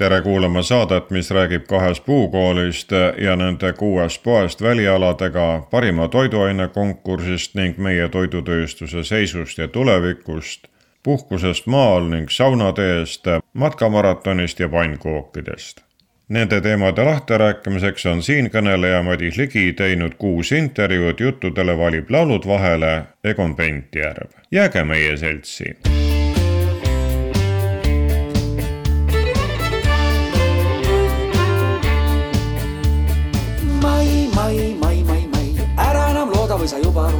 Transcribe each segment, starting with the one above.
tere kuulama saadet, mis räägib kahest puukoolist ja nende kuuest poest välialadega, parima toiduaine konkursist ning meie toidutööstuse seisust ja tulevikust, puhkusest maal ning saunateest, matkamaratonist ja pannkookidest. Nende teemade lahtirääkimiseks on siinkõneleja Madis Ligi teinud kuus intervjuud, juttudele valib laulud vahele Egon Pentjärv. jääge meie seltsi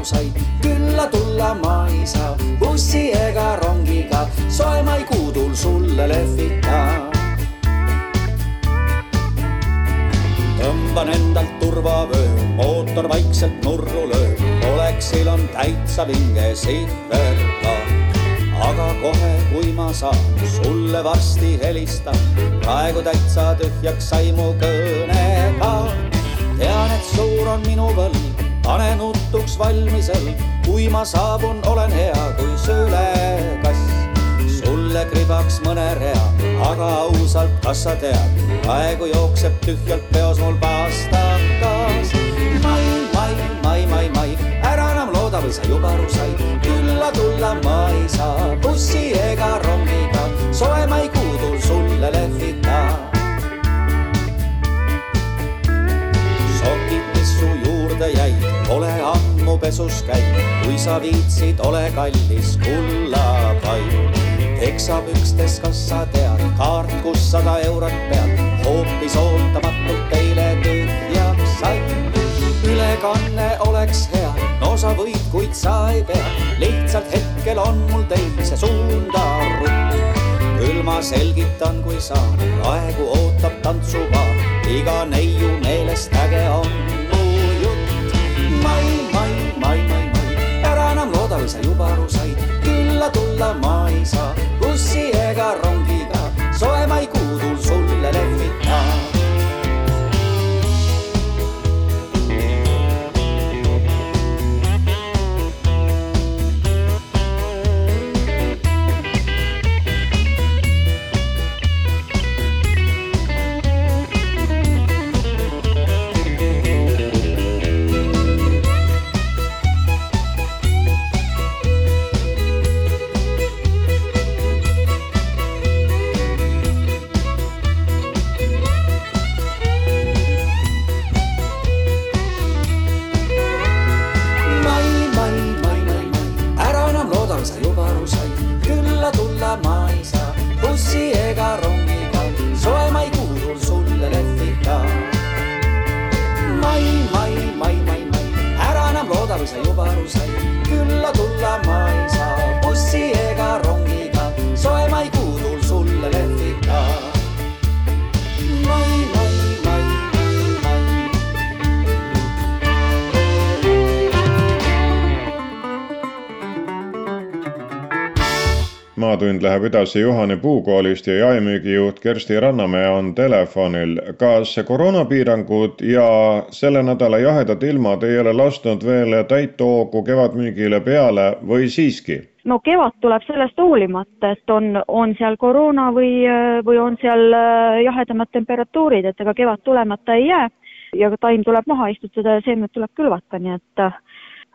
aru said, külla tulla ma ei saa, bussi ega rongiga, soe maikuudul sulle lehvita. tõmban endalt turvavöö, mootor vaikselt nurru lööb, oleksil on täitsa vinge sihver ka. aga kohe, kui ma saan, sulle varsti helistan, praegu täitsa tühjaks sai mu kõnega. tean, et suur on minu võlg pane nutuks valmisel, kui ma saabun, olen hea kui söölekass. sulle kribaks mõne rea, aga ausalt, kas sa tead, praegu jookseb tühjalt peos mul pastakas. Sa viitsid, ole kallis kullapaid. teksapükstes, kas sa tead, kaart, kus sada eurot pead, hoopis ootamatult eile tühjaks sai. ülekanne oleks hea, no sa võid, kuid sa ei pea, lihtsalt hetkel on mul teise suunda rutt. küll ma selgitan, kui saan, praegu ootab tantsupaar, iga neiu meelest äge on sa juba aru said, külla tulla ma ei saa, bussi ega rongiga, soe maikuudul sulle kaasa tulla ma ei saa, bussi ega rongiga, soe ma ei kuulu sulle lehvika. mai, mai, mai, mai, mai, ära enam looda, kui sa juba aru said maatund läheb edasi Juhani puukoolist ja jaemüügijuht Kersti Rannamäe on telefonil. kas koroonapiirangud ja selle nädala jahedad ilmad ei ole lasknud veel täit hoogu kevadmüügile peale või siiski? no kevad tuleb sellest hoolimata, et on, on seal koroona või, või on seal äh, jahedamad temperatuurid, et ega kevad tulemata ei jää ja taim tuleb maha istutada ja seemned tuleb külvata, nii et äh,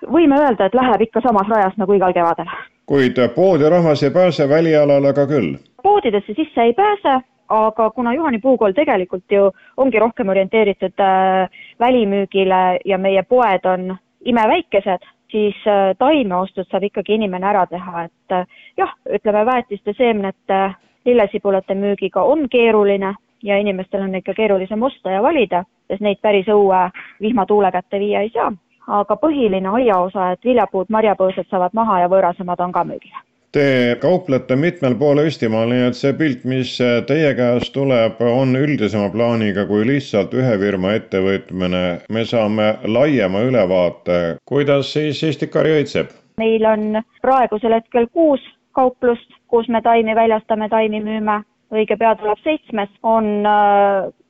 võime öelda, et läheb ikka samas rajas nagu igal kevadel kuid poodi rahvas ei pääse välialale ka küll. poodidesse sisse ei pääse, aga kuna Juhani puukool tegelikult ju ongi rohkem orienteeritud äh, välimüügile ja meie poed on imeväikesed, siis äh, taimeostud saab ikkagi inimene ära teha, et äh, jah, ütleme väetiste, seemnete, lillesibulate müügiga on keeruline ja inimestel on ikka keerulisem osta ja valida, sest neid päris õue vihmatuule kätte viia ei saa aga põhiline aiaosa, et viljapuud, marjapõõsad saavad maha ja võõrasemad on ka müügil. Te kauplete mitmel pool Eestimaal, nii et see pilt, mis teie käest tuleb, on üldisema plaaniga kui lihtsalt ühe firma ettevõtmine. me saame laiema ülevaate, kuidas siis Eesti kari õitseb? meil on praegusel hetkel kuus kauplust, kus me taimi väljastame, taimi müüme, õige pea tuleb seitsmes, on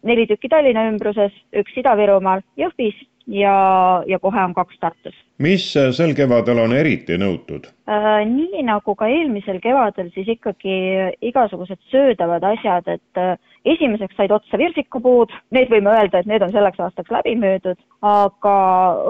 neli tükki Tallinna ümbruses, üks Ida-Virumaal, Jõhvis ja, ja kohe on kaks Tartus. mis sel kevadel on eriti nõutud? Äh, nii nagu ka eelmisel kevadel, siis ikkagi igasugused söödavad asjad, et äh, esimeseks said otsa virsikupuud, need võime öelda, et need on selleks aastaks läbi müüdud, aga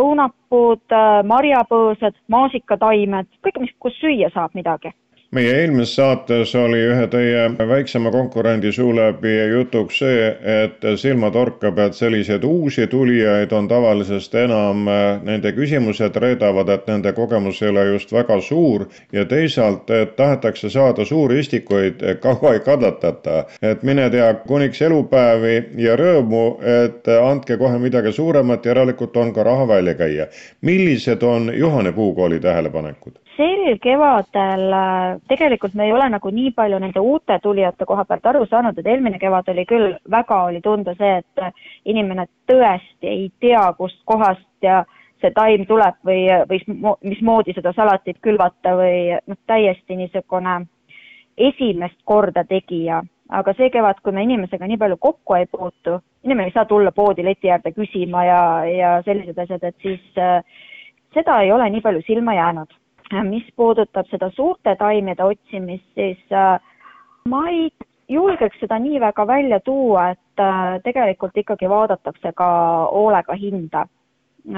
õunapuud, äh, marjapõõsad, maasikataimed, kõik, mis, kus süüa saab midagi meie eelmises saates oli ühe teie väiksema konkurendi suu läbi jutuks see, et silma torkab, et selliseid uusi tulijaid on tavalisest enam, nende küsimused reedavad, et nende kogemus ei ole just väga suur ja teisalt, et tahetakse saada suuri istikuid, kaua ei kannatata. et mine tea, kuniks elupäevi ja rõõmu, et andke kohe midagi suuremat, järelikult on ka raha välja käia. millised on Juhane Puukooli tähelepanekud? Sel kevadel äh, tegelikult me ei ole nagu nii palju nende uute tulijate koha pealt aru saanud, et eelmine kevad oli küll, väga oli tunda see, et äh, inimene tõesti ei tea, kust kohast ja see taim tuleb või, või mismoodi seda salatit külvata või noh, täiesti niisugune esimest korda tegija. aga see kevad, kui me inimesega nii palju kokku ei puutu, inimene ei saa tulla poodi leti äärde küsima ja, ja sellised asjad, et siis äh, seda ei ole nii palju silma jäänud mis puudutab seda suurte taimede otsimist, siis äh, ma ei julgeks seda nii väga välja tuua, et äh, tegelikult ikkagi vaadatakse ka hoolega hinda.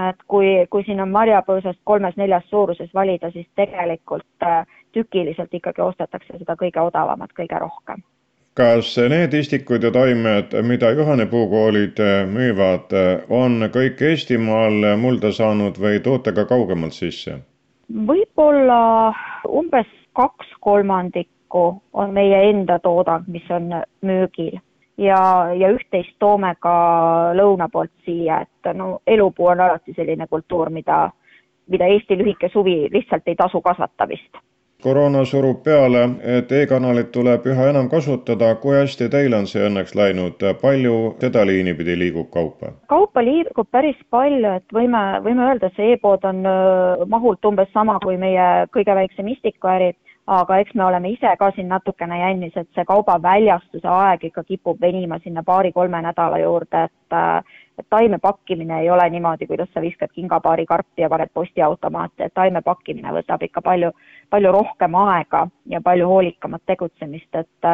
et kui, kui siin on marjapõõsast kolmes-neljas suuruses valida, siis tegelikult äh, tükiliselt ikkagi ostetakse seda kõige odavamat kõige rohkem kas need istikud ja taimed, mida Juhane puukoolid müüvad, on kõik Eestimaal mulda saanud või toote ka kaugemalt sisse? Võib-olla umbes kaks kolmandikku on meie enda toodang, mis on müügil. Ja, ja üht-teist toome ka lõuna poolt siia, et no elupuu on alati selline kultuur, mida, mida Eesti lühike suvi lihtsalt ei tasu kasvata vist koroona surub peale, et e-kanalit tuleb üha enam kasutada, kui hästi teil on see õnneks läinud, palju seda liini pidi liigub kaupa? kaupa liigub päris palju, et võime, võime öelda, see e-pood on mahult umbes sama kui meie kõige väiksem istikuäri, aga eks me oleme ise ka siin natukene jännis, et see kauba väljastuse aeg ikka kipub venima sinna paari-kolme nädala juurde, et et taime pakkimine ei ole niimoodi, kuidas sa viskad kingapaari karpi ja paned postiautomaati, et taime pakkimine võtab ikka palju, palju rohkem aega ja palju hoolikamat tegutsemist, et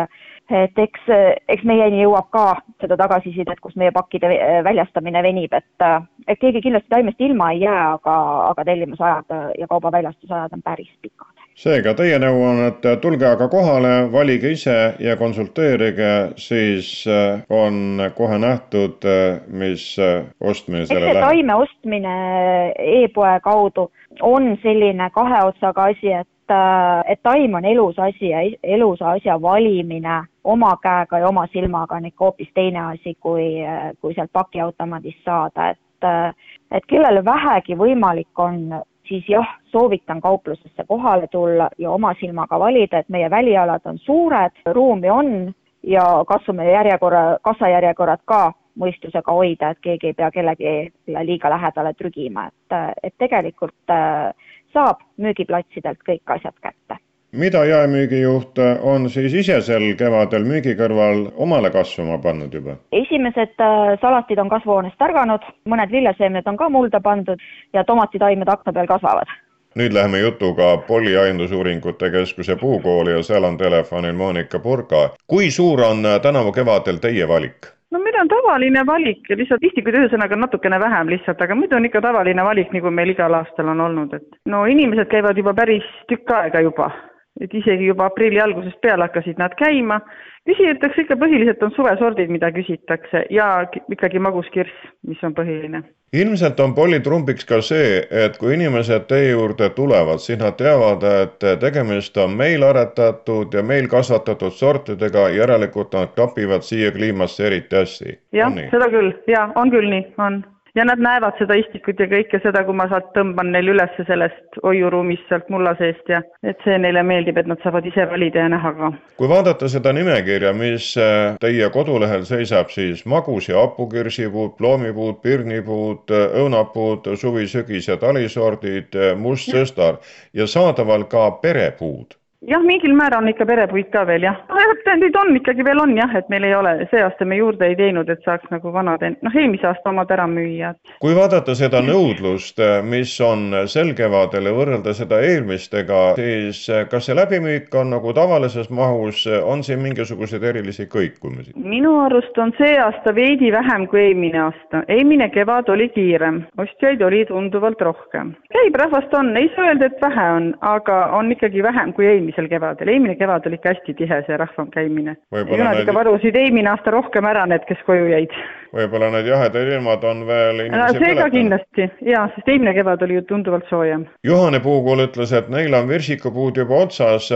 et eks, eks meieni jõuab ka seda tagasisidet, kus meie pakkide väljastamine venib, et et keegi kindlasti taimest ilma ei jää, aga, aga tellimusajad ja kauba väljastusajad on päris pikad seega teie nõu on, et tulge aga kohale, valige ise ja konsulteerige, siis äh, on kohe nähtud, äh, mis äh, ostmine selle läheb. taime ostmine e-poe kaudu on selline kahe otsaga asi, et et taim on elus asi ja elusa asja valimine oma käega ja oma silmaga on ikka hoopis teine asi, kui, kui sealt pakiautomaadist saada, et et kellel vähegi võimalik on siis jah, soovitan kauplusesse kohale tulla ja oma silmaga valida, et meie välialad on suured, ruumi on ja katsume järjekorra, kassajärjekorrad ka mõistusega hoida, et keegi ei pea kellelegi liiga lähedale trügima, et, et tegelikult äh, saab müügiplatsidelt kõik asjad kätte mida jaemüügijuht on siis ise sel kevadel müügi kõrval omale kasvama pannud juba? esimesed äh, salatid on kasvuhoonest ärganud, mõned lilleseemned on ka mulda pandud ja tomatitaimed akna peal kasvavad. nüüd läheme jutuga Polli Aiandusuuringute Keskuse puukooli ja seal on telefonil Monika Purga. kui suur on tänavu kevadel teie valik? no meil on tavaline valik, lihtsalt istikuid ühesõnaga natukene vähem lihtsalt, aga muidu on ikka tavaline valik, nagu meil igal aastal on olnud, et no inimesed käivad juba päris tükk aega juba et isegi juba aprilli algusest peale hakkasid nad käima. küsitakse ikka põhiliselt on suvesordid, mida küsitakse ja ikkagi maguskirss, mis on põhiline. ilmselt on pollitrumbiks ka see, et kui inimesed teie juurde tulevad, siis nad teavad, et tegemist on meil aretatud ja meil kasvatatud sortidega, järelikult nad klapivad siia kliimasse eriti hästi. jah, seda küll, jaa, on küll nii, on ja nad näevad seda istikut ja kõike seda, kui ma sealt tõmban neil üles sellest hoiuruumist sealt mulla seest ja et see neile meeldib, et nad saavad ise valida ja näha ka. kui vaadata seda nimekirja, mis äh, teie kodulehel seisab, siis magus- ja hapukirsipuud, ploomipuud, pirnipuud, õunapuud, suvi, sügis ja talisordid, must sõstar ja saadaval ka perepuud jah, mingil määral on ikka perepuit ka veel jah. nojah, tähendab on ikkagi veel on jah, et meil ei ole, see aasta me juurde ei teinud, et saaks nagu vanad, noh eelmise aasta omad ära müüa. kui vaadata seda nõudlust, mis on sel kevadel ja võrrelda seda eelmistega, siis kas see läbimüük on nagu tavalises mahus, on siin mingisuguseid erilisi kõikumisi? minu arust on see aasta veidi vähem kui eelmine aasta, eelmine kevad oli kiirem, ostjaid oli tunduvalt rohkem. käib rahvast on, ei saa öelda, et vähe on, aga on ikkagi vähem kui eelmisel kevadel, eelmine kevad oli ikka hästi tihe see rahva käimine. ju nad ikka varusid eelmine aasta rohkem ära, need, kes koju jäid. Võib-olla need jahedad ilmad on veel inimesi see ka kindlasti, jaa, sest eelmine kevad oli ju tunduvalt soojem. Juhani Puukool ütles, et neil on virsikupuud juba otsas,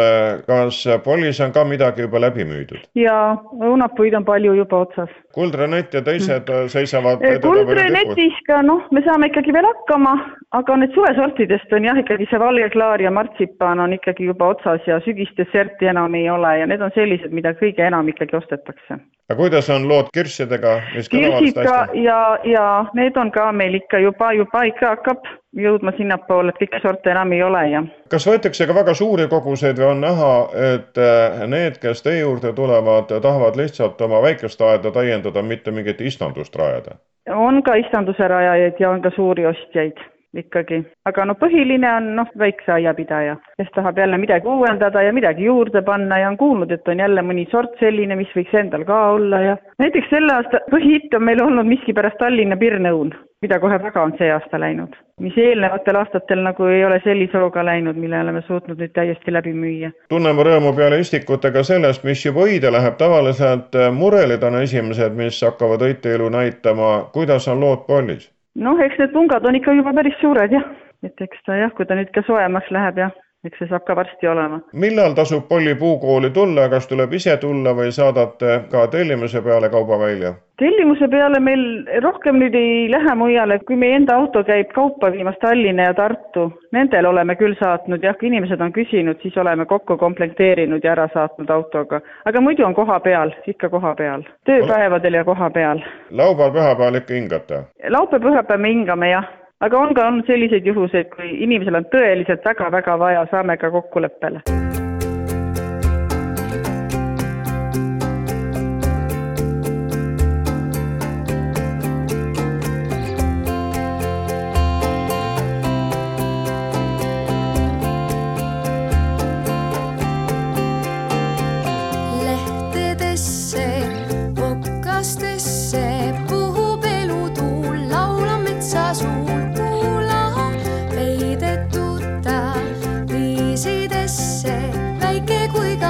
kas Pollis on ka midagi juba läbi müüdud? jaa, õunapuid on palju juba otsas. kuldrenett ja teised mm. seisavad kuldrenetis ka noh, me saame ikkagi veel hakkama, aga need suvesortidest on jah, ikkagi see valge klaar ja martsipan on ikkagi juba otsas ja sügisdesserti enam ei ole ja need on sellised, mida kõige enam ikkagi ostetakse. aga kuidas on lood kirssidega? kirsid ka ja, ja need on ka meil ikka juba, juba ikka hakkab jõudma sinnapoole, et kõiki sorte enam ei ole ja. kas võetakse ka väga suuri koguseid või on näha, et eh, need, kes teie juurde tulevad, tahavad lihtsalt oma väikest aeda täiendada, mitte mingit istandust rajada? on ka istanduse rajajaid ja on ka suuri ostjaid ikkagi, aga no põhiline on noh, väikse aiapidaja, kes tahab jälle midagi uuendada ja midagi juurde panna ja on kuulnud, et on jälle mõni sort selline, mis võiks endal ka olla ja näiteks selle aasta põhihitt on meil olnud miskipärast Tallinna pirnõun, mida kohe väga on see aasta läinud, mis eelnevatel aastatel nagu ei ole sellise hooga läinud, mille oleme suutnud nüüd täiesti läbi müüa. tunneme rõõmu peale istikutega sellest, mis juba õide läheb, tavaliselt murelid on esimesed, mis hakkavad õiteelu näitama, kuidas on lood Pollis? Noh, eks need pungad on ikka juba päris suured jah, et eks ta jah, kui ta nüüd ka soojemaks läheb jah, eks see saab ka varsti olema. millal tasub Polli puukooli tulla, kas tuleb ise tulla või saadate ka tellimuse peale kauba välja? tellimuse peale meil rohkem nüüd ei lähe mujale, kui meie enda auto käib kaupa viimas Tallinna ja Tartu, nendel oleme küll saatnud jah, kui inimesed on küsinud, siis oleme kokku komplekteerinud ja ära saatnud autoga. aga muidu on koha peal, ikka koha peal, tööpäevadel ja koha peal. laupäev-pühapäeval ikka hingate? laupäev-pühapäev me hingame jah aga on ka olnud selliseid juhuseid, kui inimesel on tõeliselt väga-väga vaja, saame ka kokkuleppele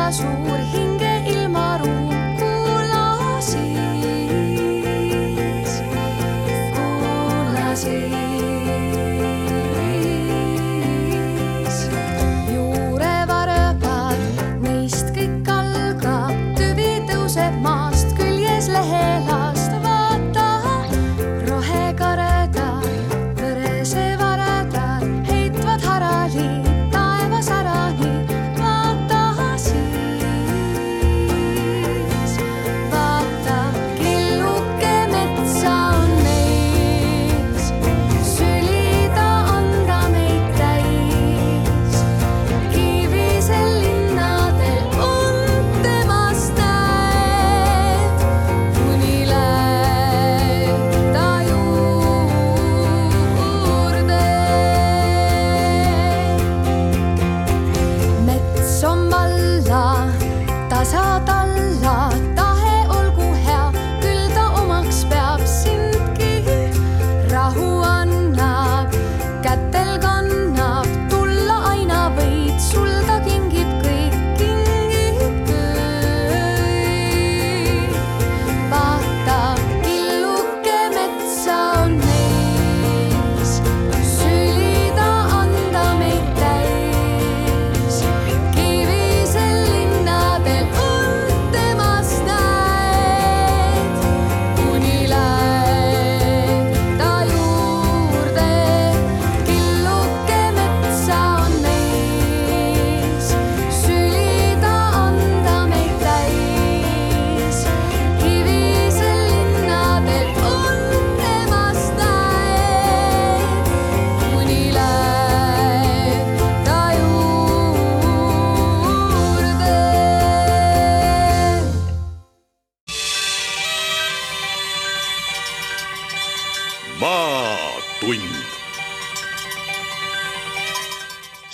出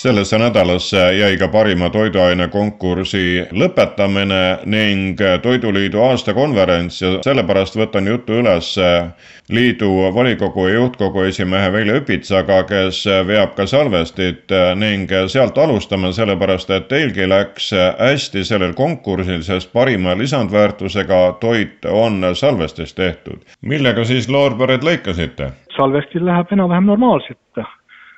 sellesse nädalasse jäi ka parima toiduaine konkursi lõpetamine ning Toiduliidu aastakonverents ja sellepärast võtan jutu üles liidu volikogu ja juhtkogu esimehe Veljo Õpitsaga, kes veab ka salvestit ning sealt alustame, sellepärast et teilgi läks hästi sellel konkursil, sest parima lisandväärtusega toit on salvestist tehtud. millega siis loorbered lõikasite? salvestil läheb enam-vähem normaalselt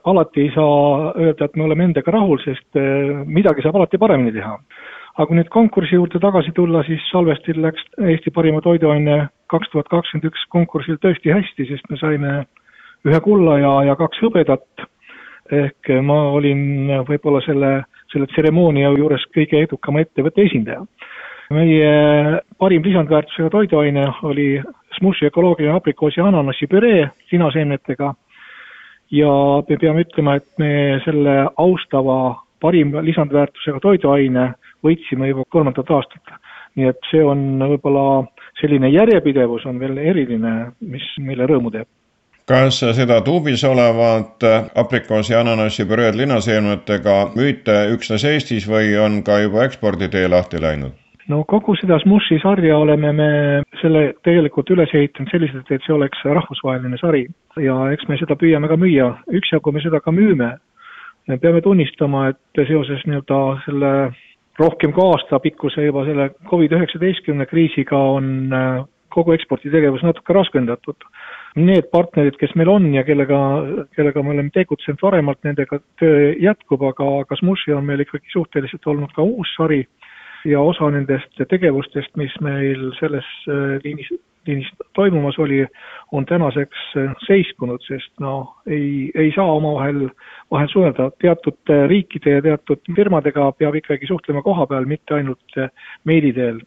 alati ei saa öelda, et me oleme endaga rahul, sest eh, midagi saab alati paremini teha. aga kui nüüd konkursi juurde tagasi tulla, siis Salvestil läks Eesti parima toiduaine kaks tuhat kakskümmend üks konkursil tõesti hästi, sest me saime ühe kulla ja, ja kaks hõbedat. ehk ma olin võib-olla selle, selle tseremoonia juures kõige edukama ettevõtte esindaja. meie parim lisandväärtusega toiduaine oli Smushi ökoloogiline aprikoosi ja ananassi püree sinaseemnetega ja me peame ütlema, et me selle austava parima lisandväärtusega toiduaine võitsime juba kolmandat aastat. nii et see on võib-olla selline järjepidevus on veel eriline, mis meile rõõmu teeb kas seda tuubis olevat aprikoosi ananassi püreed linaseemnetega müüte üksnes Eestis või on ka juba eksporditee lahti läinud? No kogu seda Smushi sarja oleme me selle tegelikult üles ehitanud selliselt, et see oleks rahvusvaheline sari ja eks me seda püüame ka müüa, üksjagu me seda ka müüme. me peame tunnistama, et seoses nii-öelda selle rohkem kui aasta pikkuse juba selle Covid-19 kriisiga on äh, kogu eksporditegevus natuke raskendatud. Need partnerid, kes meil on ja kellega, kellega me oleme tegutsenud varemalt, nendega töö jätkub, aga, aga Smushi on meil ikkagi suhteliselt olnud ka uus sari ja osa nendest tegevustest, mis meil selles äh, liinis, liinis toimumas oli, on tänaseks äh, seiskunud, sest noh, ei, ei saa omavahel vahel suhelda, teatud äh, riikide ja teatud firmadega peab ikkagi suhtlema koha peal, mitte ainult meili teel.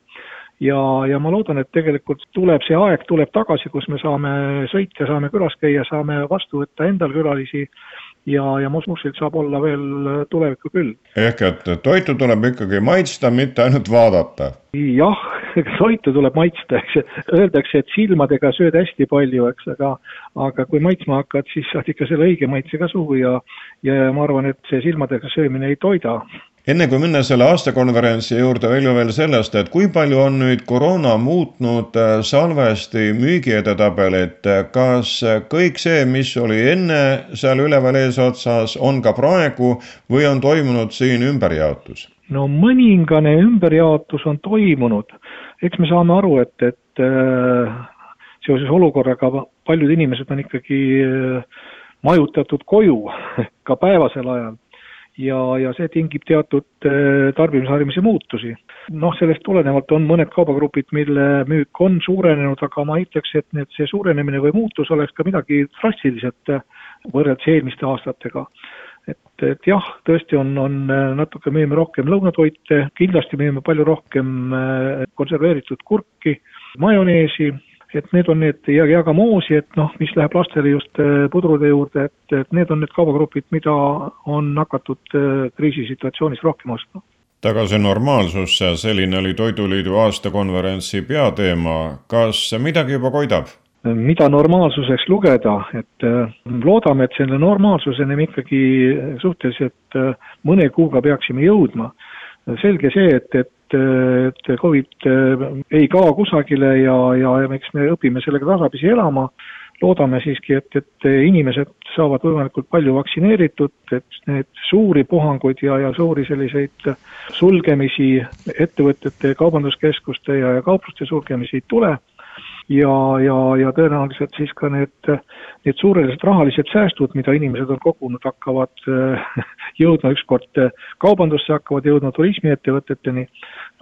Ja, ja ma loodan, et tegelikult tuleb see aeg, tuleb tagasi, kus me saame sõita, saame külas käia, saame vastu võtta endal külalisi ja, ja Mosmusil saab olla veel tulevikku küll. ehk et toitu tuleb ikkagi maitsta, mitte ainult vaadata? jah, toitu tuleb maitsta, eks öeldakse, et silmadega sööd hästi palju, eks, aga aga kui maitsma hakkad, siis saad ikka selle õige maitse ka suhu ja ja ma arvan, et see silmadega söömine ei toida enne kui minna selle aastakonverentsi juurde, Veljo veel sellest, et kui palju on nüüd koroona muutnud äh, salvesti müügiedetabelit, kas kõik see, mis oli enne seal üleval eesotsas, on ka praegu või on toimunud siin ümberjaotus? no mõningane ümberjaotus on toimunud, eks me saame aru, et, et äh, seoses olukorraga paljud inimesed on ikkagi äh, majutatud koju ka päevasel ajal ja, ja see tingib teatud äh, tarbimisharjumusi muutusi. noh, sellest tulenevalt on mõned kaubagrupid, mille müük on suurenenud, aga ma ütleks, et need, see suurenemine või muutus oleks ka midagi drastiliselt äh, võrreldes eelmiste aastatega. et, et jah, tõesti on, on äh, natuke müüme rohkem lõunatoite, kindlasti müüme palju rohkem konserveeritud kurki, majoneesi et need on need ja, ja ka moosi, et noh, mis läheb lastele just äh, pudrude juurde, et, et need on need kaubagrupid, mida on hakatud äh, kriisisituatsioonis rohkem ostma. tagasi normaalsusse, selline oli Toiduliidu aastakonverentsi peateema, kas midagi juba koidab? mida normaalsuseks lugeda, et äh, loodame, et selle normaalsuseni me ikkagi suhteliselt mõne kuuga peaksime jõudma. Selge see, et, et et Covid eh, ei kao kusagile ja, ja eks me õpime sellega tasapisi elama. loodame siiski, et, et inimesed saavad võimalikult palju vaktsineeritud, et need suuri puhanguid ja, ja suuri selliseid sulgemisi, ettevõtete, kaubanduskeskuste ja, ja kaupluste sulgemisi ei tule ja, ja, ja tõenäoliselt siis ka need, need suurelised rahalised säästud, mida inimesed on kogunud, hakkavad jõudma ükskord kaubandusse, hakkavad jõudma turismiettevõteteni.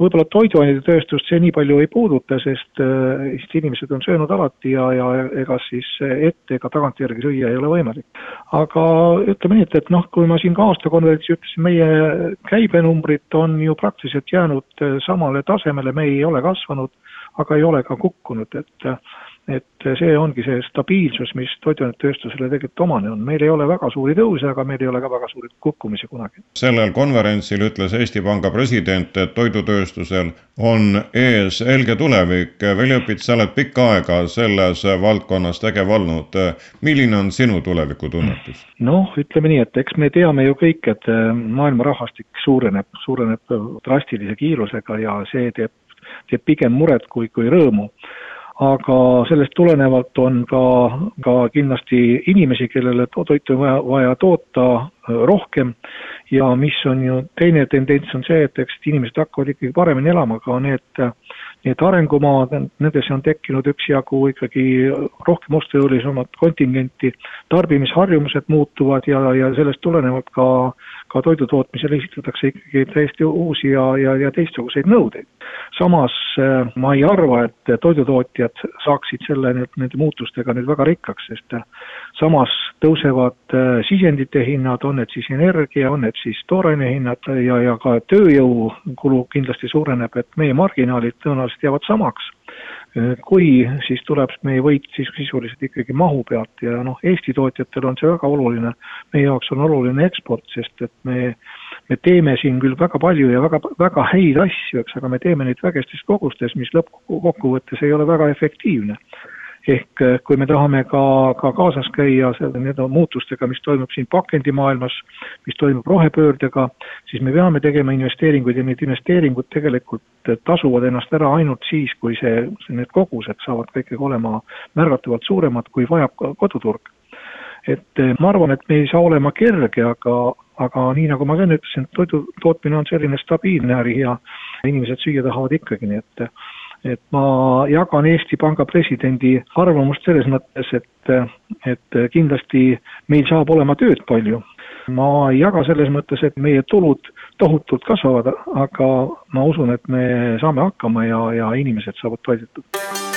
võib-olla toiduainetööstust see nii palju ei puuduta, sest Eesti inimesed on söönud alati ja, ja ega siis ette ega tagantjärgi süüa ei ole võimalik. aga ütleme nii, et, et noh, kui ma siin ka aastakonverentsi ütlesin, meie käibenumbrid on ju praktiliselt jäänud samale tasemele, me ei ole kasvanud aga ei ole ka kukkunud, et et see ongi see stabiilsus, mis toiduainetööstusele tegelikult omane on, meil ei ole väga suuri tõuse, aga meil ei ole ka väga suuri kukkumisi kunagi. sellel konverentsil ütles Eesti Panga president, et toidutööstusel on ees helge tulevik. Veljopit, sa oled pikka aega selles valdkonnas tegev olnud. milline on sinu tulevikutunnetus? noh, ütleme nii, et eks me teame ju kõik, et maailma rahvastik suureneb, suureneb drastilise kiirusega ja see teeb teeb pigem muret kui, kui rõõmu. Aga sellest tulenevalt on ka, ka kindlasti inimesi, kellele toitu on vaja, vaja toota äh, rohkem. Ja mis on ju teine tendents on see, et eks inimesed hakkavad ikkagi paremini elama, aga need need arengumaad, nendesse on tekkinud üksjagu ikkagi rohkem ostujõulisemat kontingenti, tarbimisharjumused muutuvad ja, ja sellest tulenevalt ka, ka toidutootmisele esitatakse ikkagi täiesti uusi ja, ja, ja teistsuguseid nõudeid. samas äh, ma ei arva, et toidutootjad saaksid selle, nende muutustega nüüd väga rikkaks, sest äh, samas tõusevad äh, sisendite hinnad, on need siis energia, on need siis tooraine hinnad ja, ja ka tööjõukulu kindlasti suureneb, et meie marginaalid tõenäoliselt jäävad samaks. Kui, siis tuleb meie võit siis sisuliselt ikkagi mahu pealt ja noh, Eesti tootjatel on see väga oluline, meie jaoks on oluline eksport, sest et me me teeme siin küll väga palju ja väga, väga häid asju, eks, aga me teeme neid väikestes kogustes, mis lõppkokkuvõttes ei ole väga efektiivne ehk eh, kui me tahame ka, ka kaasas käia selle, nende muutustega, mis toimub siin pakendimaailmas, mis toimub rohepöördega, siis me peame tegema investeeringuid ja need investeeringud tegelikult tasuvad ennast ära ainult siis, kui see, need kogused saavad ka ikkagi olema märgatavalt suuremad, kui vajab koduturg. et eh, ma arvan, et me ei saa olema kerge, aga, aga nii, nagu ma ka enne ütlesin, toidu tootmine on selline stabiilne äri ja inimesed süüa tahavad ikkagi, nii et et ma jagan Eesti Panga presidendi arvamust selles mõttes, et, et kindlasti meil saab olema tööd palju. ma ei jaga selles mõttes, et meie tulud tohutult kasvavad, aga ma usun, et me saame hakkama ja, ja inimesed saavad toidetud.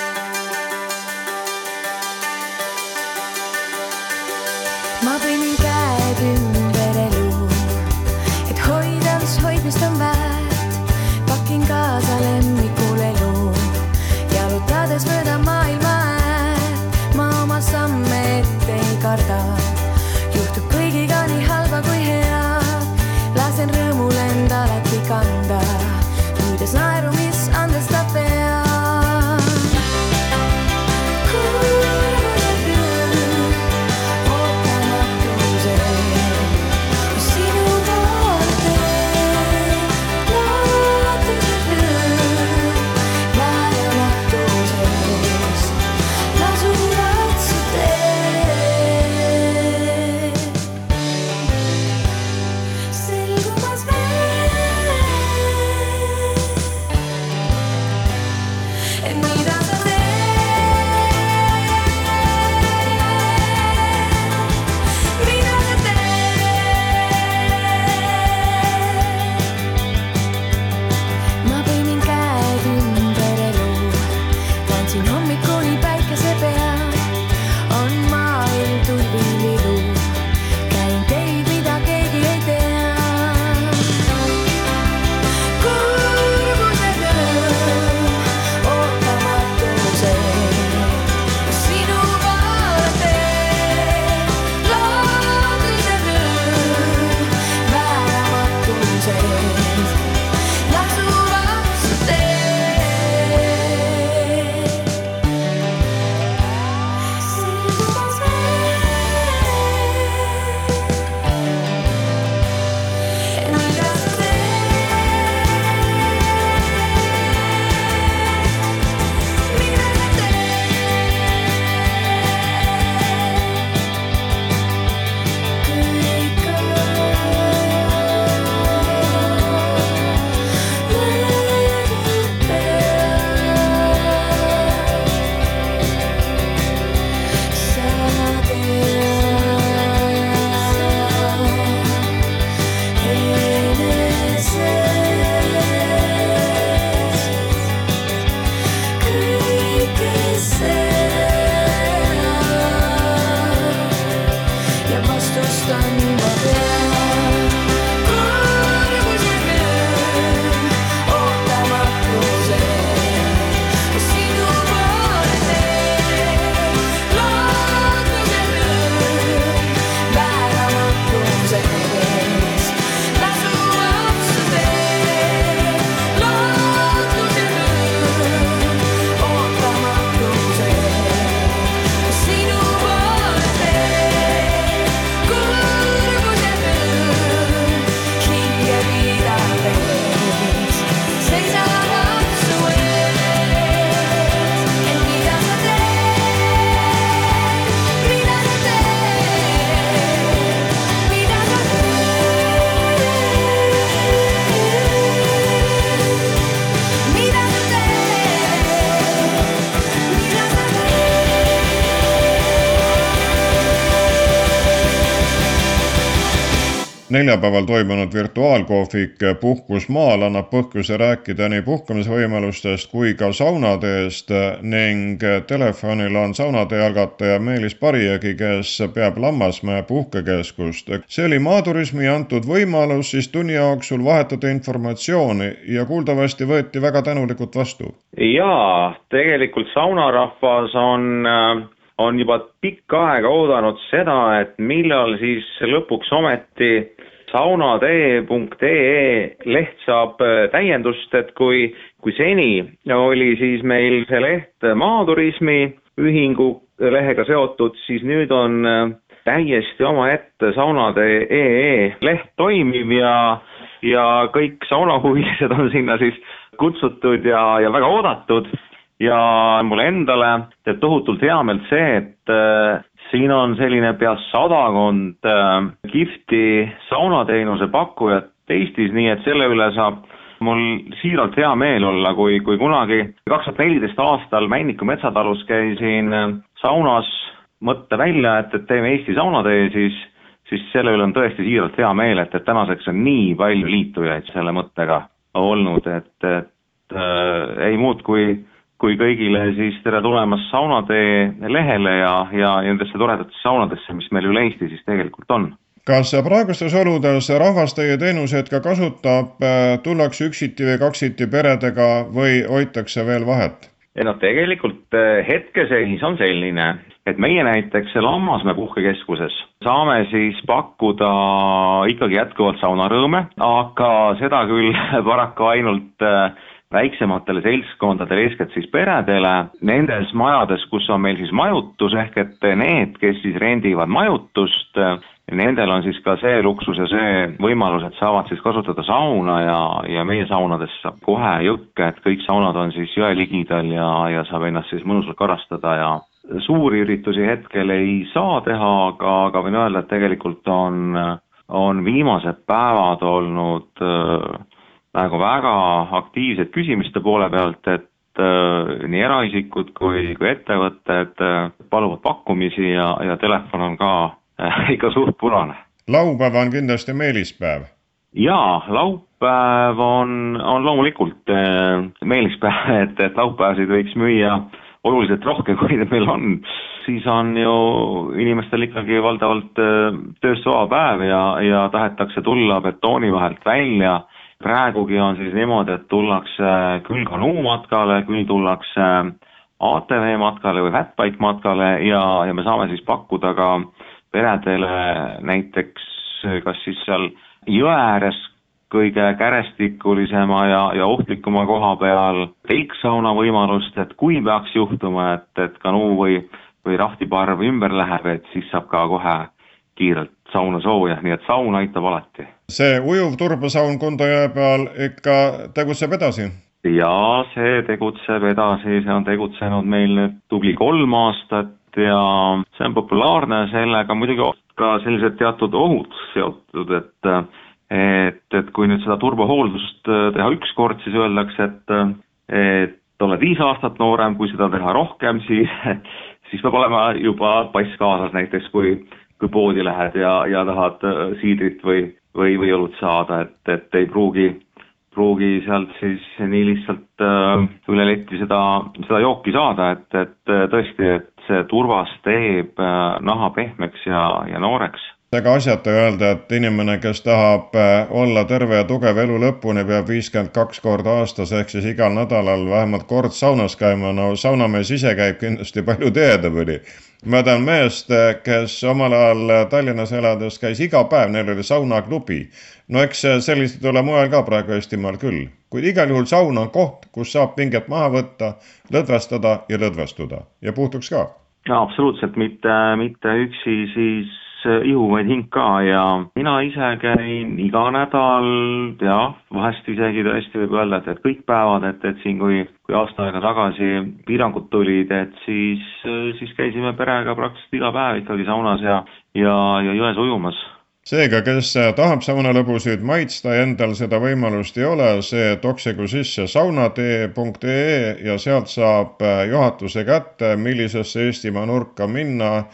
Neljapäeval toimunud virtuaalkohvik Puhkus maal annab põhjuse rääkida nii puhkamisvõimalustest kui ka saunateest ning telefonil on saunatee algataja Meelis Pariägi, kes peab Lammasmäe puhkekeskust. see oli Maaturismi antud võimalus siis tunni jooksul vahetada informatsiooni ja kuuldavasti võeti väga tänulikult vastu. jaa, tegelikult saunarahvas on on juba pikka aega oodanud seda, et millal siis lõpuks ometi saunatee.ee leht saab äh, täiendust, et kui, kui seni oli siis meil see leht Maaturismi ühingu lehega seotud, siis nüüd on äh, täiesti omaette saunatee.ee leht toimiv ja, ja kõik saunahuvilised on sinna siis kutsutud ja, ja väga oodatud ja mulle endale teeb tohutult heameelt see, et äh, siin on selline pea sadakond äh, kihvti saunateenuse pakkujat Eestis, nii et selle üle saab mul siiralt hea meel olla, kui, kui kunagi kaks tuhat neliteist aastal Männiku metsatalus käisin äh, saunas mõtte välja, et, et teeme Eesti saunatee, siis siis selle üle on tõesti siiralt hea meel, et, et tänaseks on nii palju liitujaid selle mõttega olnud, et, et äh, ei muud kui kui kõigile siis tere tulemast Saunatee lehele ja, ja nendesse toredatesse saunadesse, mis meil üle Eesti siis tegelikult on. kas praegustes oludes rahvas teie teenuseid ka kasutab, tullakse üksiti või kaksiti peredega või hoitakse veel vahet? ei no tegelikult eh, hetkeseis on selline, et meie näiteks Lammasmäe puhkekeskuses saame siis pakkuda ikkagi jätkuvalt saunarõõme, aga seda küll paraku ainult äh, väiksematele seltskondadele, eeskätt siis peredele, nendes majades, kus on meil siis majutus, ehk et need, kes siis rendivad majutust, nendel on siis ka see luksus ja see võimalus, et saavad siis kasutada sauna ja, ja meie saunades saab kohe jõkke, et kõik saunad on siis jõe ligidal ja, ja saab ennast siis mõnusalt karastada ja suuri üritusi hetkel ei saa teha, aga, aga võin öelda, et tegelikult on, on viimased päevad olnud äh, nagu väga aktiivsed küsimiste poole pealt, et äh, nii eraisikud kui, kui ettevõtted äh, paluvad pakkumisi ja, ja telefon on ka äh, ikka suht punane. laupäev on kindlasti meelispäev? jaa, laupäev on, on loomulikult meelispäev, et, et laupäevasid võiks müüa oluliselt rohkem, kui neid meil on, siis on ju inimestel ikkagi valdavalt tööst vaba päev ja, ja tahetakse tulla betooni vahelt välja praegugi on siis niimoodi, et tullakse küll kanuumatkale, küll tullakse ATV matkale või fatbike matkale ja, ja me saame siis pakkuda ka peredele näiteks kas siis seal jõe ääres kõige kärestikulisema ja, ja ohtlikuma koha peal telksauna võimalust, et kui peaks juhtuma, et, et kanuu või, või rahtiparv ümber läheb, et siis saab ka kohe kiirelt sauna sooja, nii et saun aitab alati see ujuv turbasaun Kundojõe peal ikka tegutseb edasi? jaa, see tegutseb edasi, see on tegutsenud meil nüüd tubli kolm aastat ja see on populaarne, sellega muidugi ka sellised teatud ohud seotud, et et, et kui nüüd seda turbohooldust teha üks kord, siis öeldakse, et et oled viis aastat noorem, kui seda teha rohkem, siis siis peab olema juba pass kaasas näiteks, kui kui poodi lähed ja, ja tahad siidrit või või, või õlut saada, et, et ei pruugi, pruugi sealt siis nii lihtsalt äh, üle leti seda, seda jooki saada, et, et äh, tõesti, et see turvas teeb äh, naha pehmeks ja, ja nooreks ega asjata öelda, et inimene, kes tahab äh, olla terve ja tugev elu lõpuni, peab viiskümmend kaks korda aastas ehk siis igal nädalal vähemalt kord saunas käima, no saunamees ise käib kindlasti palju tihedamini ma tean meest, kes omal ajal Tallinnas elades käis iga päev, neil oli saunaklubi. no eks selliseid ole mujal ka praegu Eestimaal küll, kuid igal juhul saun on koht, kus saab pinget maha võtta, lõdvestada ja lõdvestuda ja puhtuks ka. no absoluutselt mitte, mitte üksi siis ihuvaid hing ka ja mina ise käin iga nädal, jah, vahest isegi tõesti võib öelda, et, et kõik päevad, et, et siin, kui, kui aasta aega tagasi piirangud tulid, et siis, siis käisime perega praktiliselt iga päev ikkagi saunas ja, ja, ja jões ujumas. Seega, kes tahab saunalõbusid maitsta ja endal seda võimalust ei ole, see toksigu sisse saunatee.ee ja sealt saab juhatuse kätte, millisesse Eestimaa nurka minna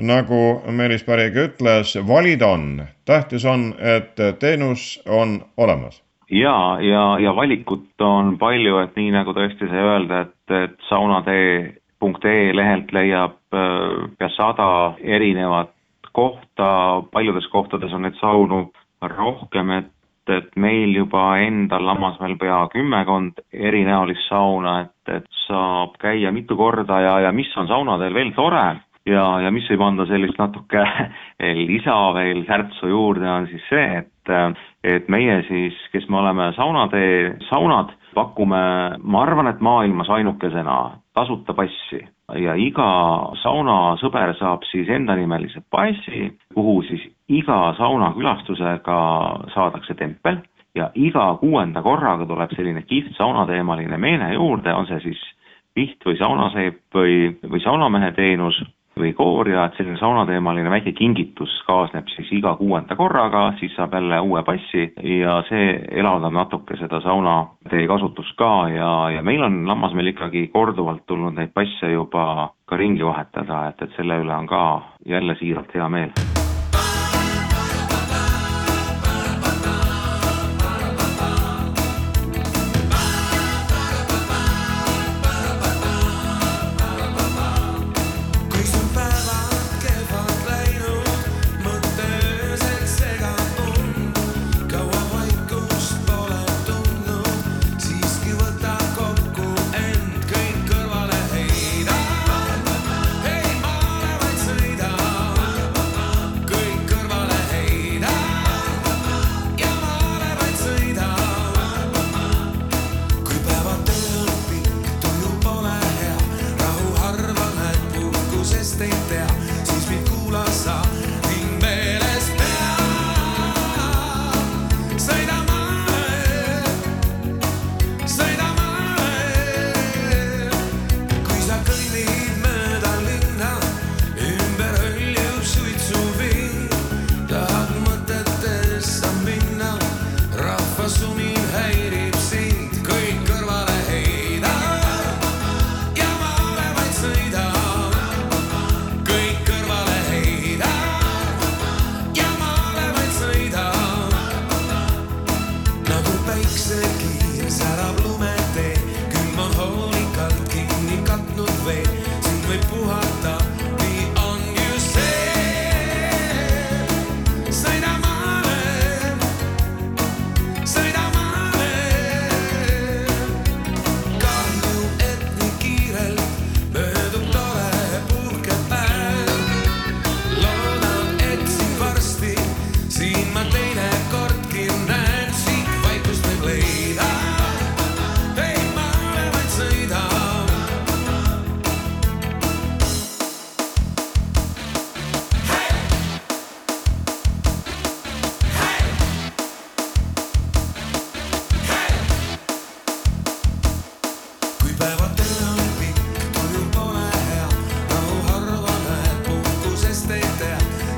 nagu Meelis Pärik ütles, valida on. tähtis on, et teenus on olemas ja, ja, ja valikut on palju, et nii nagu tõesti sai öelda, et, et saunatee.ee lehelt leiab äh, pea sada erinevat kohta, paljudes kohtades on neid saunu rohkem, et, et meil juba endal Lammasmäel pea kümmekond erinäolist sauna, et, et saab käia mitu korda ja, ja mis on saunadel veel tore ja, ja mis võib anda sellist natuke lisa veel särtsu juurde, on siis see, et, et meie siis, kes me oleme saunatee saunad, pakume, ma arvan, et maailmas ainukesena tasuta passi. Ja iga saunasõber saab siis endanimelise passi, kuhu siis iga saunakülastusega saadakse tempel. Ja iga kuuenda korraga tuleb selline kihvt saunateemaline meene juurde, on see siis piht või saunaseep või, või saunamehe teenus või koorja, et selline saunateemaline väike kingitus kaasneb siis iga kuuenda korraga, siis saab jälle uue passi ja see elavdab natuke seda saunatee kasutust ka ja, ja meil on Lammasmäel ikkagi korduvalt tulnud neid passe juba ka ringi vahetada, et, et selle üle on ka jälle siiralt hea meel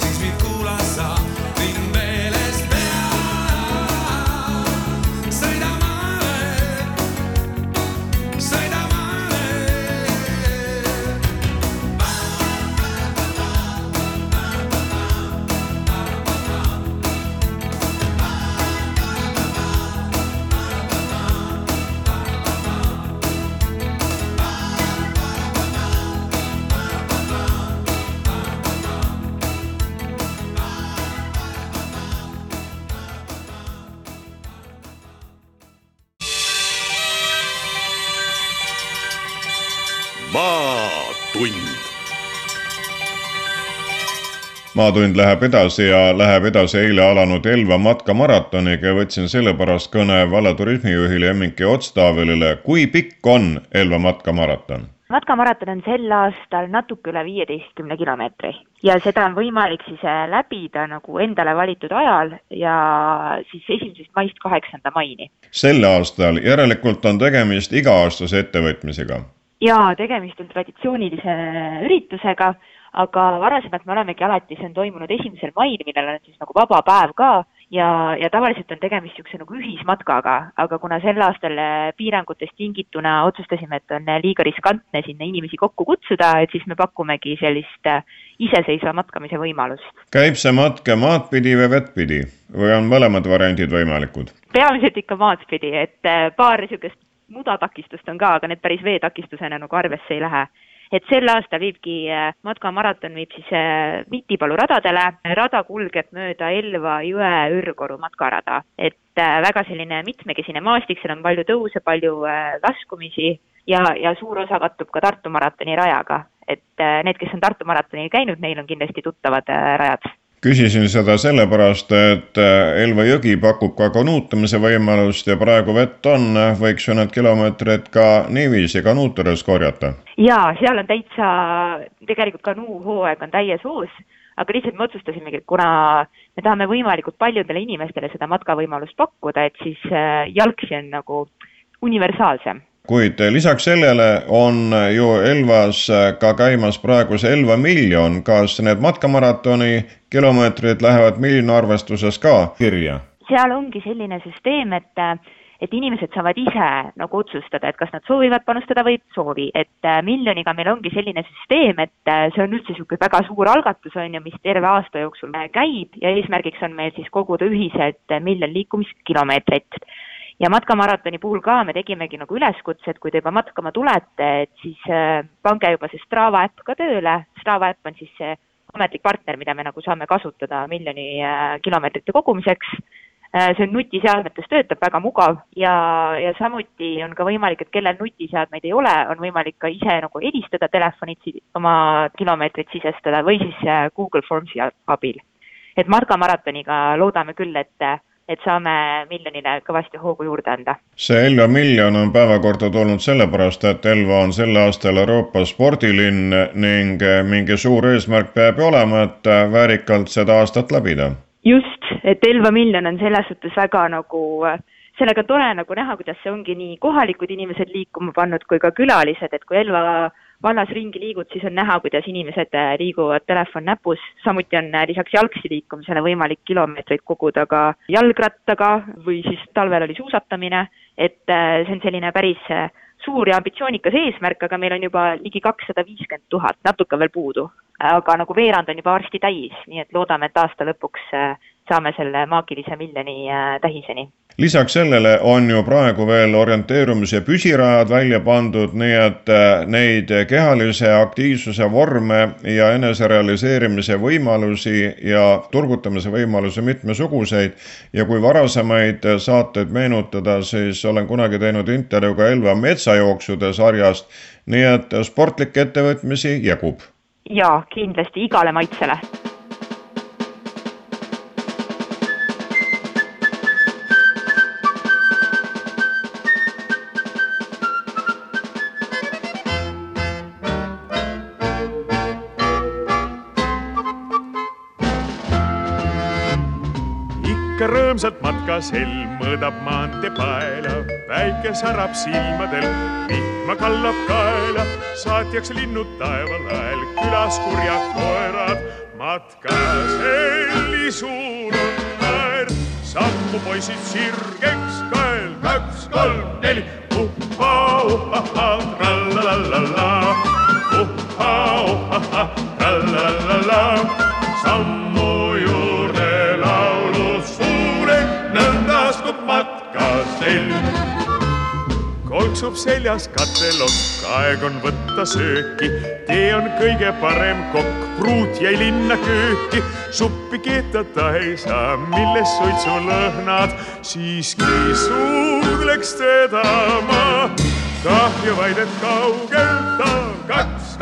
siis mind kuula saab. Maatund läheb edasi ja läheb edasi eile alanud Elva matkamaratoniga ja võtsin sellepärast kõne vallaturismijuhile Emmiki Otstavelile. kui pikk on Elva matkamaraton? matkamaraton on sel aastal natuke üle viieteistkümne kilomeetri ja seda on võimalik siis äh, läbida nagu endale valitud ajal ja siis esimesest maist kaheksanda maini. sel aastal järelikult on tegemist iga-aastase ettevõtmisega? jaa, tegemist on traditsioonilise üritusega aga varasemalt me olemegi alati, see on toimunud esimesel mail, millel on siis nagu vaba päev ka ja, ja tavaliselt on tegemist niisuguse nagu ühismatkaga, aga kuna sel aastal äh, piirangutest tingituna otsustasime, et on äh, liiga riskantne sinna inimesi kokku kutsuda, et siis me pakumegi sellist äh, iseseisva matkamise võimalust. käib see matk maad pidi või vett pidi või on mõlemad variandid võimalikud? peamiselt ikka maad pidi, et paar niisugust mudatakistust on ka, aga need päris veetakistusena nagu arvesse ei lähe et sel aastal viibki äh, matkamaraton viib siis Vitipalu äh, radadele, rada kulgeb mööda Elva jõe Ürgoru matkarada, et äh, väga selline mitmekesine maastik, seal on palju tõuse, palju laskumisi ja, ja suur osa kattub ka Tartu maratoni rajaga. et need, kes on Tartu maratonil käinud, neil on kindlasti tuttavad rajad küsisin seda sellepärast, et äh, Elva jõgi pakub ka kanuutamise võimalust ja praegu vett on, võiks ju need kilomeetrid ka niiviisi kanuutades korjata? jaa, seal on täitsa, tegelikult kanuuhooaeg on täies hoos, aga lihtsalt me otsustasimegi, et kuna me tahame võimalikult paljudele inimestele seda matkavõimalust pakkuda, et siis äh, jalgsi on nagu universaalsem kuid lisaks sellele on ju Elvas ka käimas praegu see Elva miljon, kas need matkamaratoni kilomeetrid lähevad miljoni arvestuses ka kirja? seal ongi selline süsteem, et et inimesed saavad ise nagu otsustada, et kas nad soovivad panustada või ei soovi, et miljoniga meil ongi selline süsteem, et see on üldse niisugune väga suur algatus, on ju, mis terve aasta jooksul käib. Ja eesmärgiks on meil siis koguda ühiselt miljon liikumiskilomeetrit ja matkamaratoni puhul ka me tegimegi nagu üleskutse, et kui te juba matkama tulete, et siis äh, pange juba see Strava äpp ka tööle, Strava äpp on siis see ametlik partner, mida me nagu saame kasutada miljoni äh, kilomeetrite kogumiseks äh,, see on nutiseadmetes, töötab väga mugav ja, ja samuti on ka võimalik, et kellel nutiseadmeid ei ole, on võimalik ka ise nagu helistada telefonitsi oma kilomeetrit sisestada või siis Google Formsi abil. et matkamaratoniga loodame küll, et et saame miljonile kõvasti hoogu juurde anda. see Elva miljon on päevakorda tulnud sellepärast, et Elva on sel aastal Euroopa spordilinn ning mingi suur eesmärk peab ju olema, et väärikalt seda aastat läbida. just, et Elva miljon on selles suhtes väga nagu sellega tore nagu näha, kuidas see ongi nii kohalikud inimesed liikuma pannud kui ka külalised, et kui Elva vallas ringi liigud, siis on näha, kuidas inimesed äh, liiguvad telefon näpus, samuti on äh, lisaks jalgsi liikumisele võimalik kilomeetreid koguda ka jalgrattaga või siis talvel oli suusatamine, et äh, see on selline päris suur ja ambitsioonikas eesmärk, aga meil on juba ligi kakssada viiskümmend tuhat, natuke veel puudu. aga nagu veerand on juba varsti täis, nii et loodame, et aasta lõpuks saame selle maagilise miljoni tähiseni lisaks sellele on ju praegu veel orienteerumise püsirajad välja pandud, nii et äh, neid kehalise aktiivsuse vorme ja eneserealiseerimise võimalusi ja turgutamise võimalusi mitmesuguseid. ja kui varasemaid saateid meenutada, siis olen kunagi teinud intervjuu ka Elva metsajooksude sarjast, nii et sportlikke ettevõtmisi jagub. jaa, kindlasti igale maitsele rõõmsalt matkas helm mõõdab maantee paela, päike särab silmadel, vihma kallab kaela, saatjaks linnud taevalael, külas kurjad koerad, matkas helli suur on naer, sammu poisid sirgeks kael, kaks, kolm, neli, uhhaa, uhhaa, trallalallalla, uhhaa, uhhaa, trallalallalla, sammu selg. kolksub seljas katelokk, aeg on võtta sööki, tee on kõige parem kokk, pruut jäi linna kööki, suppi keetada ei saa, milles suitsulõhnad, siiski suudleks vedama. kahju vaid, et kaugelt on kaks,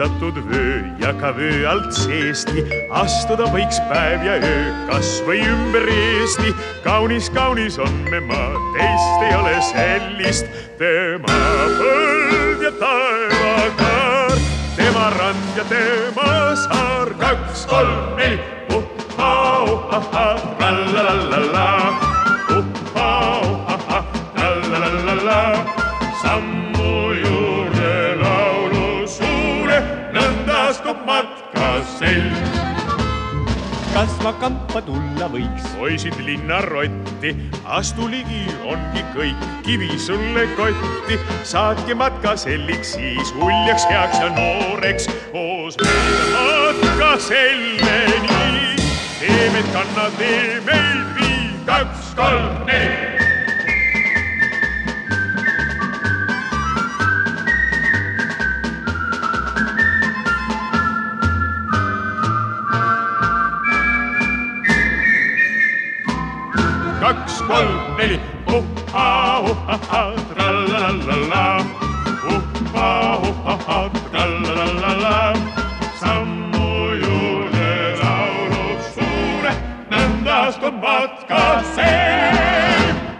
on kinnitatud vöö ja ka vöö alt seesti, astuda võiks päev ja öö kas või ümber Eesti. kaunis, kaunis on me maa, teist ei ole sellist, tema põld ja taevakaar, tema rand ja tema saar, kaks, kolm, neli, uhhaa, uhhaa, trallalallala, uhhaa, uhhaa, trallalallala, sammu selg kas ma kampa tulla võiks? poisid linnarotti, astu ligi, ongi kõik, kivi sulle kotti. saatke matkaselliks, siis uljaks, heaks ja nooreks, koos mööda matkaselleni. teeme, kanna tee meid vii, kaks, kolm, neli.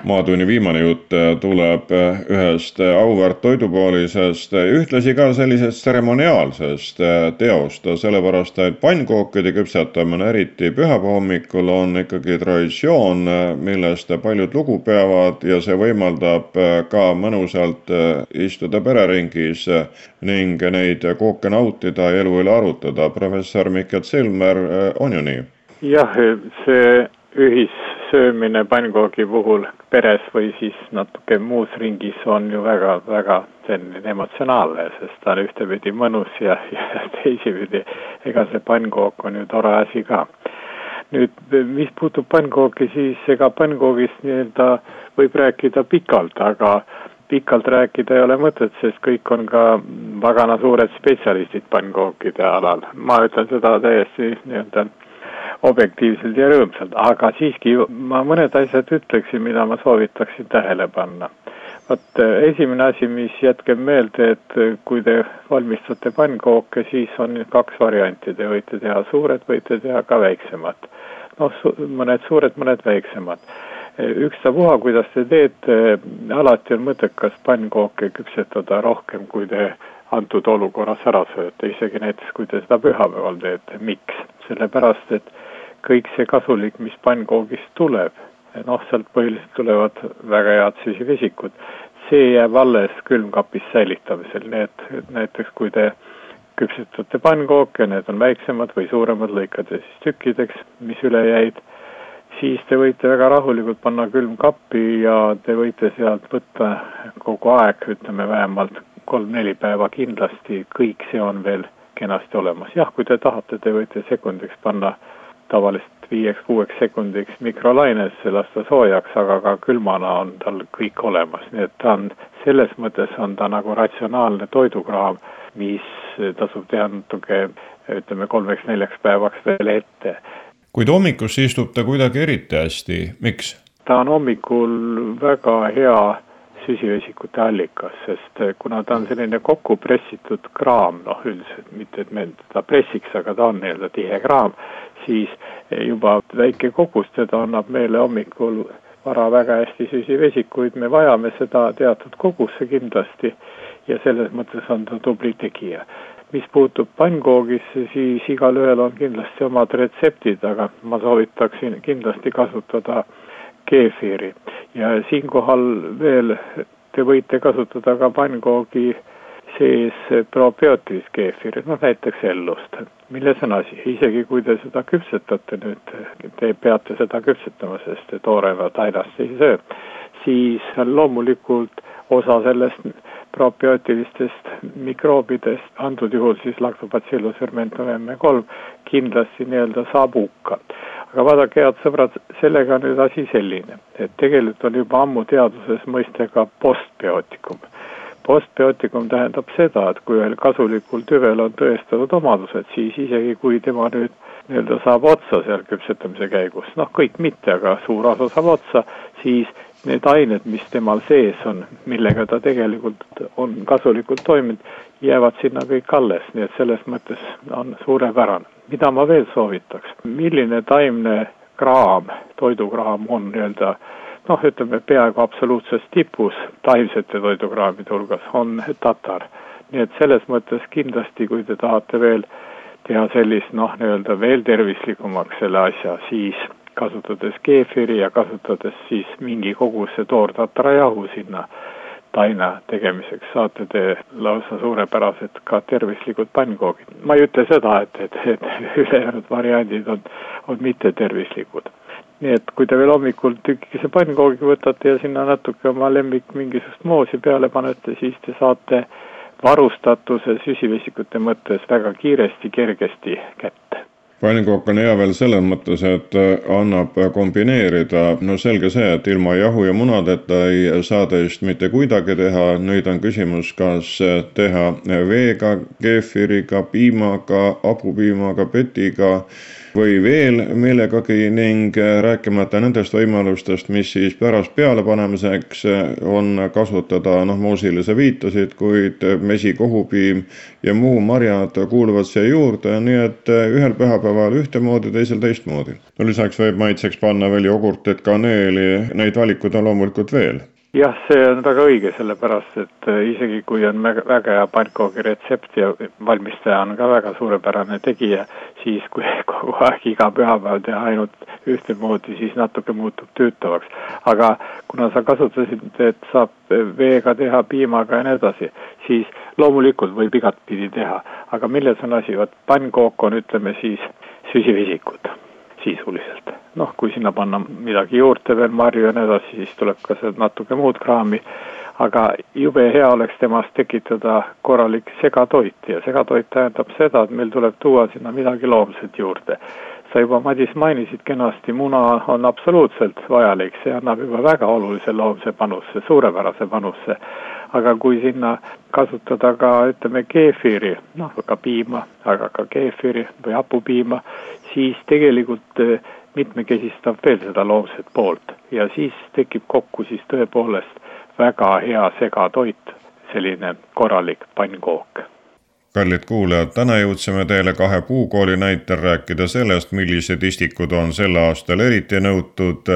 Maatunni viimane jutt tuleb ühest auväärt toidupoolisest, ühtlasi ka sellisest tseremoniaalsest teost, sellepärast et pannkookide küpsetamine, eriti pühapäeva hommikul, on ikkagi traditsioon, millest paljud lugu peavad ja see võimaldab ka mõnusalt istuda pereringis ning neid kooke nautida ja elu üle arutada. professor Mikkel Silmer, on ju nii? jah, see ühissöömine pannkoogi puhul peres või siis natuke muus ringis on ju väga-väga selline emotsionaalne, sest ta on ühtepidi mõnus ja, ja teisipidi, ega see pannkook on ju tore asi ka. nüüd, mis puutub pannkooki, siis ega pannkoogist nii-öelda võib rääkida pikalt, aga pikalt rääkida ei ole mõtet, sest kõik on ka pagana suured spetsialistid pannkookide alal. ma ütlen seda täiesti nii-öelda objektiivselt ja rõõmsalt, aga siiski ma mõned asjad ütleksin, mida ma soovitaksin tähele panna. vot esimene asi, mis jätkeb meelde, et kui te valmistate pannkooke, siis on kaks varianti, te võite teha suured, võite teha ka väiksemad. noh, mõned suured, mõned väiksemad. ükstapuha, kuidas te teete, alati on mõttekas pannkooke küpsetada rohkem, kui te antud olukorras ära sööte, isegi näiteks kui te seda pühapäeval teete, miks? sellepärast, et kõik see kasulik, mis pannkoogist tuleb, noh, sealt põhiliselt tulevad väga head süsivesikud, see jääb alles külmkapis säilitamisel, nii et näiteks kui te küpsetate pannkooke, need on väiksemad või suuremad, lõikate siis tükkideks, mis üle jäid, siis te võite väga rahulikult panna külmkappi ja te võite sealt võtta kogu aeg, ütleme vähemalt kolm-neli päeva kindlasti, kõik see on veel kenasti olemas. jah, kui te tahate, te võite sekundiks panna tavaliselt viieks-kuueks sekundiks mikrolainesse, lasta soojaks, aga ka külmana on tal kõik olemas, nii et ta on, selles mõttes on ta nagu ratsionaalne toidukraam, mis tasub teha natuke ütleme kolmeks-neljaks päevaks veel ette. kuid hommikusse istub ta kuidagi eriti hästi, miks? ta on hommikul väga hea süsivesikute allikas, sest kuna ta on selline kokku pressitud kraam, noh üldiselt mitte, et me teda pressiks, aga ta on nii-öelda tihe kraam, siis juba väike kogus teda annab meile hommikul vara väga hästi süsivesikuid, me vajame seda teatud kogusse kindlasti ja selles mõttes on ta tubli tegija. mis puutub pannkoogisse, siis igalühel on kindlasti omad retseptid, aga ma soovitaksin kindlasti kasutada keefiiri ja siinkohal veel te võite kasutada ka pannkoogi sees probiootilist keefiri, noh näiteks Ellust. milles on asi, isegi kui te seda küpsetate nüüd, te peate seda küpsetama, sest tooremat ainast ei söö, siis loomulikult osa sellest probiootilistest mikroobidest, antud juhul siis lactobacillus fermentum M3, kindlasti nii-öelda saab hukka. Aga vaadake, head sõbrad, sellega on nüüd asi selline, et tegelikult on juba ammu teaduses mõiste ka postbiootikum. postbiootikum tähendab seda, et kui ühel kasulikul tüvel on tõestatud omadused, siis isegi kui tema nüüd nii-öelda saab otsa seal küpsetamise käigus, noh, kõik mitte, aga suur osa saab otsa, siis need ained, mis temal sees on, millega ta tegelikult on kasulikult toiminud, jäävad sinna kõik alles, nii et selles mõttes on suurepärane. Mida ma veel soovitaks, milline taimne kraam, toidukraam on nii-öelda noh, ütleme peaaegu absoluutses tipus taimsete toidukraamide hulgas, on tatar. nii et selles mõttes kindlasti, kui te tahate veel teha sellist noh, nii-öelda veel tervislikumaks selle asja, siis kasutades keefiri ja kasutades siis mingi koguse toortatrajahu sinna taina tegemiseks, saate te lausa suurepärased ka tervislikud pannkoogid. ma ei ütle seda, et, et, et ülejäänud variandid on, on mittetervislikud. nii et kui te veel hommikul tükikese pannkoogi võtate ja sinna natuke oma lemmik mingisugust moosi peale panete, siis te saate varustatuse süsivesikute mõttes väga kiiresti, kergesti kätte pannkook on hea veel selles mõttes, et annab kombineerida, no selge see, et ilma jahu ja munadeta ei saa teist mitte kuidagi teha, nüüd on küsimus, kas teha veega, keefiriga, piimaga, hapupiimaga, petiga või veel millegagi ning äh, rääkimata nendest võimalustest, mis siis pärast pealepanemiseks äh, on kasutada, noh, moosile sa viitasid, kuid äh, mesi, kohupiim ja muu marjad kuuluvad siia juurde, nii et ühel pühapäeval ühtemoodi, teisel teistmoodi. no lisaks võib maitseks panna veel jogurtit, kaneeli, neid valikuid on loomulikult veel jah, see on väga õige, sellepärast et äh, isegi kui on väga hea pannkoogi retsept ja valmistaja on ka väga suurepärane tegija, siis kui kogu aeg iga pühapäev teha ainult ühtemoodi, siis natuke muutub tüütavaks. aga kuna sa kasutasid, et saab veega teha, piimaga ja nii edasi, siis loomulikult võib igatpidi teha, aga milles on asi, vot pannkook on, ütleme siis, süsivesikud sisuliselt. Noh, kui sinna panna midagi juurde veel, marju ja nii edasi, siis tuleb ka sealt natuke muud kraami, aga jube hea oleks temast tekitada korralik segatoit ja segatoit tähendab seda, et meil tuleb tuua sinna midagi loomset juurde. sa juba, Madis, mainisid kenasti, muna on absoluutselt vajalik, see annab juba väga olulise loomse panuse, suurepärase panuse. Aga kui sinna kasutada ka ütleme keefiri, noh ka piima, aga ka keefiri või hapupiima, siis tegelikult eh, mitmekesistab veel seda loomset poolt. Ja siis tekib kokku siis tõepoolest väga hea segatoit, selline korralik pannkook. Kallid kuulajad, täna jõudsime teile kahe puukooli näitel rääkida sellest, millised istikud on sel aastal eriti nõutud,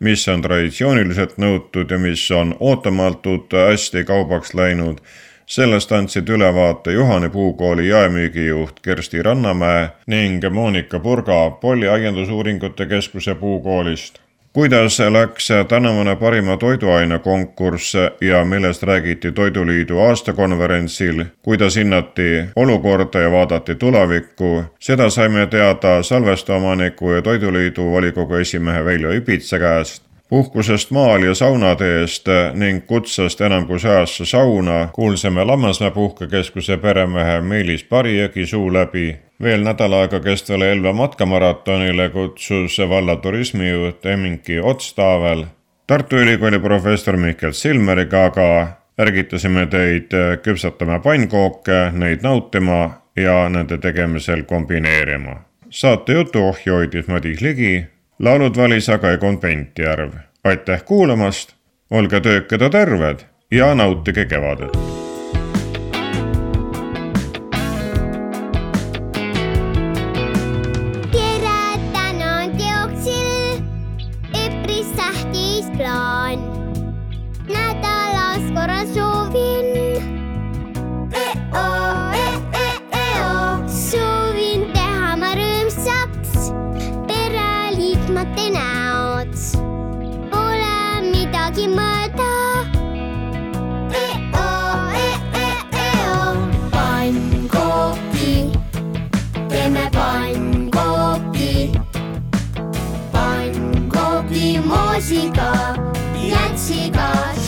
mis on traditsiooniliselt nõutud ja mis on ootamatult hästi kaubaks läinud sellest andsid ülevaate Juhani puukooli jaemüügijuht Kersti Rannamäe ning Monika Purga Polli aiandusuuringute keskuse puukoolist. kuidas läks tänavune parima toiduaine konkurss ja millest räägiti Toiduliidu aastakonverentsil, kuidas hinnati olukorda ja vaadati tulevikku, seda saime teada Salveste omaniku ja Toiduliidu volikogu esimehe Veljo Ipitsa käest puhkusest maal ja saunade eest ning kutsast enam kui sajasse sauna kuulsime Lammasmäe puhkekeskuse peremehe Meelis Parijõgi suu läbi. veel nädal aega kestvale Elva matkamaratonile kutsus valla turismijuht Eminki Otstaavel. Tartu Ülikooli professor Mihkel Silmeriga aga ärgitasime teid küpsetama pannkooke, neid nautima ja nende tegemisel kombineerima. saate jutuohja hoidis Madis Ligi laulud valis aga Egon Pentjärv. aitäh kuulamast, olge töökad ja terved ja nautige kevadet